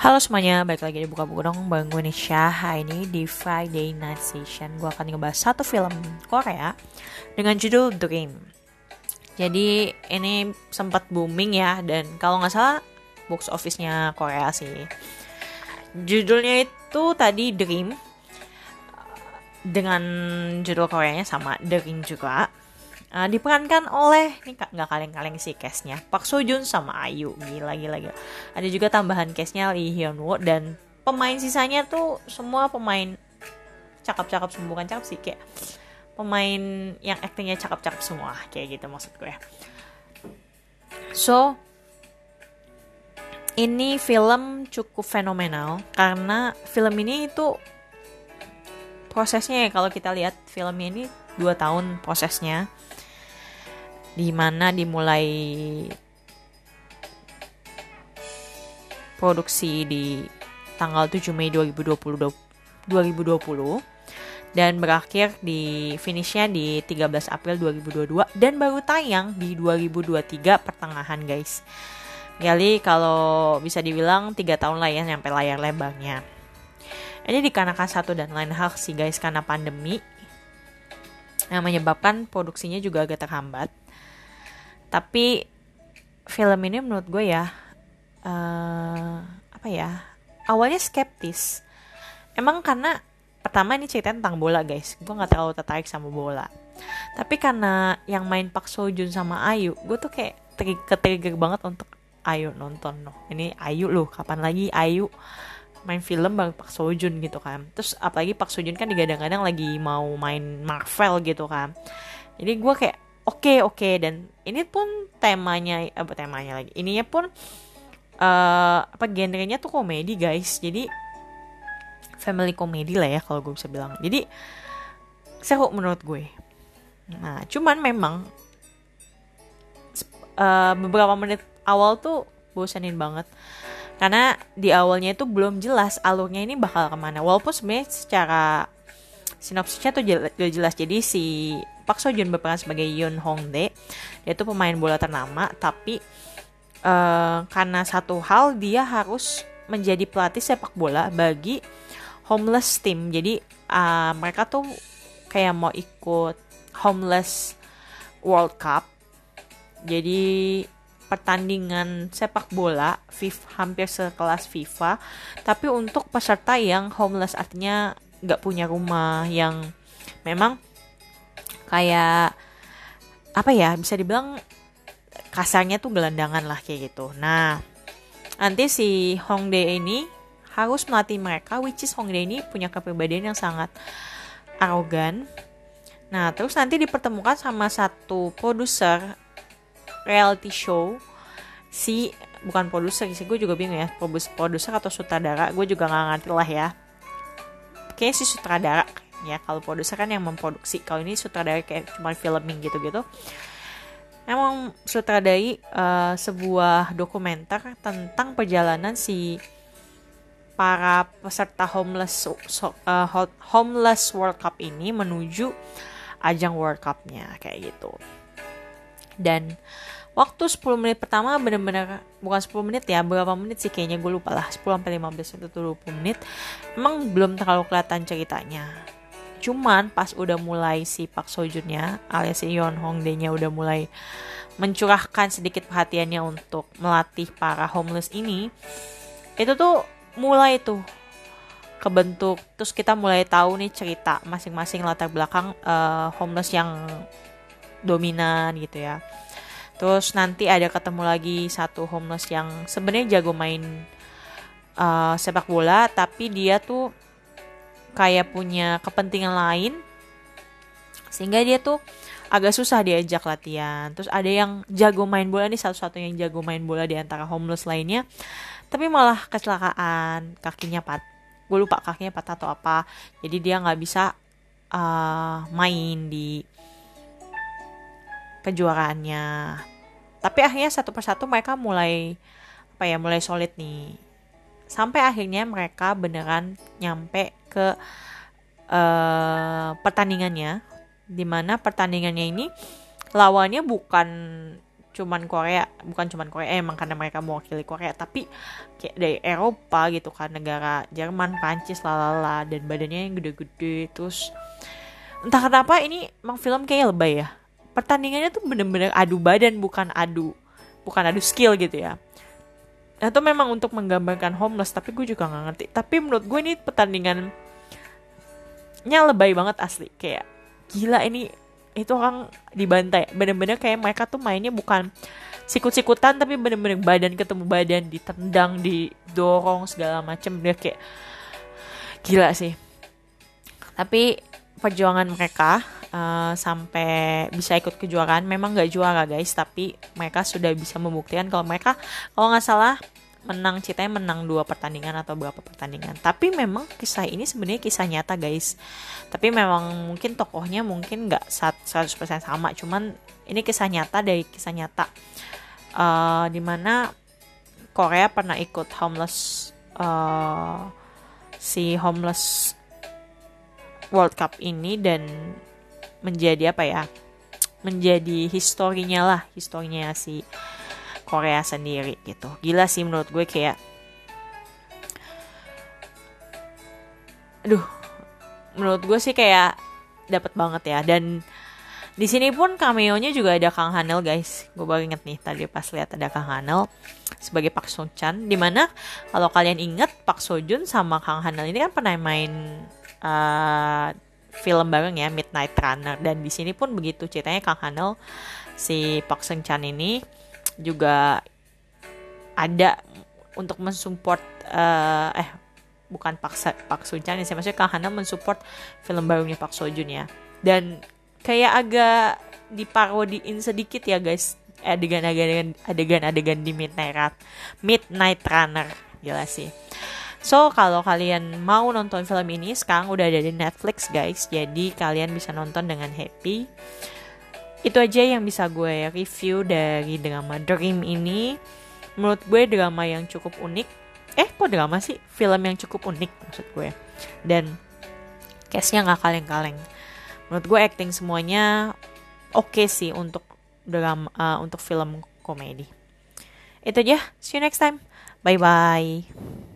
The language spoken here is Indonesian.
Halo semuanya, balik lagi di Buka Buku Dong Bang gue Hari ini di Friday Night Session. Gue akan ngebahas satu film Korea Dengan judul Dream. Jadi ini sempat booming ya Dan kalau nggak salah box office-nya Korea sih. Judulnya itu tadi Dream. Dengan judul Koreanya sama Dream juga uh, diperankan oleh ini nggak kaleng-kaleng sih castnya Park Seo Joon sama Ayu gila gila gila. Ada juga tambahan castnya Lee Hyun Woo dan pemain sisanya tuh semua pemain cakep-cakep semua bukan cakep sih kayak pemain yang aktingnya cakep-cakep semua kayak gitu maksud gue. So ini film cukup fenomenal karena film ini itu prosesnya ya kalau kita lihat film ini dua tahun prosesnya di mana dimulai produksi di tanggal 7 Mei 2020 2020 dan berakhir di finishnya di 13 April 2022 dan baru tayang di 2023 pertengahan guys. Jadi kalau bisa dibilang tiga tahun lah ya nyampe layar lebarnya. Ini dikarenakan satu dan lain hal sih guys karena pandemi yang menyebabkan produksinya juga agak terhambat tapi film ini menurut gue ya uh, apa ya awalnya skeptis. Emang karena pertama ini cerita tentang bola guys. Gue nggak terlalu tertarik sama bola. Tapi karena yang main Pak Sojun sama Ayu gue tuh kayak ke banget untuk Ayu nonton. Loh ini Ayu loh kapan lagi Ayu main film bang Pak Sojun gitu kan. Terus apalagi Pak Sojun kan digadang-gadang lagi mau main Marvel gitu kan. Jadi gue kayak oke okay, oke. Okay. dan ini pun temanya apa temanya lagi? Ininya pun uh, apa genrenya tuh komedi guys. Jadi family komedi lah ya kalau gue bisa bilang. Jadi seru menurut gue. Nah cuman memang uh, beberapa menit awal tuh bosanin banget. Karena di awalnya itu belum jelas alurnya ini bakal ke mana. Walaupun sebenarnya secara sinopsisnya tuh jelas. Jadi si Park Seo Joon berperan sebagai Yoon Hong Dae. Dia itu pemain bola ternama, tapi uh, karena satu hal dia harus menjadi pelatih sepak bola bagi homeless team. Jadi uh, mereka tuh kayak mau ikut homeless World Cup. Jadi pertandingan sepak bola FIFA, hampir sekelas FIFA, tapi untuk peserta yang homeless artinya nggak punya rumah yang memang kayak apa ya bisa dibilang kasarnya tuh gelandangan lah kayak gitu. Nah, nanti si Hongdae ini harus melatih mereka, which is Hongdae ini punya kepribadian yang sangat arogan. Nah, terus nanti dipertemukan sama satu produser reality show si bukan produser sih gue juga bingung ya produser atau sutradara gue juga nggak ngerti lah ya kayak si sutradara ya kalau produser kan yang memproduksi kalau ini sutradara kayak cuma filming gitu-gitu emang sutradai uh, sebuah dokumenter tentang perjalanan si para peserta homeless so, uh, homeless World Cup ini menuju ajang World Cup-nya kayak gitu. Dan waktu 10 menit pertama bener-bener bukan 10 menit ya, berapa menit sih kayaknya gue lupa lah, 10 sampai 15 atau 20 menit. Emang belum terlalu kelihatan ceritanya Cuman pas udah mulai si Pak Sojunnya alias si Yeon Hongdae-nya udah mulai mencurahkan sedikit perhatiannya untuk melatih para homeless ini, itu tuh mulai tuh kebentuk terus kita mulai tahu nih cerita masing-masing latar belakang uh, homeless yang dominan gitu ya. Terus nanti ada ketemu lagi satu homeless yang sebenarnya jago main uh, sepak bola tapi dia tuh kayak punya kepentingan lain sehingga dia tuh agak susah diajak latihan. Terus ada yang jago main bola nih satu-satu yang jago main bola di antara homeless lainnya, tapi malah kecelakaan kakinya pat. Gue lupa kakinya patah atau apa. Jadi dia nggak bisa uh, main di kejuaraannya. Tapi akhirnya satu persatu mereka mulai apa ya mulai solid nih sampai akhirnya mereka beneran nyampe ke uh, pertandingannya di mana pertandingannya ini lawannya bukan cuman Korea bukan cuman Korea emang karena mereka mewakili Korea tapi kayak dari Eropa gitu kan negara Jerman Prancis lalala dan badannya yang gede-gede terus entah kenapa ini emang film kayak lebay ya. Pertandingannya tuh bener-bener adu badan bukan adu bukan adu skill gitu ya atau memang untuk menggambarkan homeless tapi gue juga nggak ngerti. Tapi menurut gue ini pertandingannya lebay banget asli. Kayak gila ini itu orang dibantai. Bener-bener kayak mereka tuh mainnya bukan sikut-sikutan tapi bener-bener badan ketemu badan ditendang didorong segala macem. Dia kayak gila sih. Tapi perjuangan mereka uh, sampai bisa ikut kejuaraan memang gak juara guys. Tapi mereka sudah bisa membuktikan kalau mereka kalau nggak salah menang ceritanya menang dua pertandingan atau berapa pertandingan. Tapi memang kisah ini sebenarnya kisah nyata guys. Tapi memang mungkin tokohnya mungkin nggak 100% sama. Cuman ini kisah nyata dari kisah nyata. Uh, di mana Korea pernah ikut homeless uh, si homeless World Cup ini dan menjadi apa ya menjadi historinya lah historinya si Korea sendiri gitu. Gila sih menurut gue kayak aduh menurut gue sih kayak dapat banget ya. Dan di sini pun cameo-nya juga ada Kang Hanel guys. Gue baru inget nih tadi pas lihat ada Kang Hanel sebagai Pak Song Chan di mana kalau kalian inget Pak Sojun sama Kang Hanel ini kan pernah main uh, film bareng ya Midnight Runner dan di sini pun begitu ceritanya Kang Hanel si Pak Song Chan ini juga ada untuk mensupport uh, eh bukan Pak Pak Chan ya, maksudnya Kang Hana mensupport film barunya Pak Sojun ya. Dan kayak agak diparodiin sedikit ya guys adegan-adegan adegan-adegan di Midnight Midnight Runner jelas sih. So kalau kalian mau nonton film ini sekarang udah ada di Netflix guys, jadi kalian bisa nonton dengan happy itu aja yang bisa gue review dari drama Dream ini. Menurut gue drama yang cukup unik. Eh, kok drama sih? Film yang cukup unik maksud gue. Dan case-nya nggak kaleng-kaleng. Menurut gue acting semuanya oke okay sih untuk drama uh, untuk film komedi. Itu aja. See you next time. Bye bye.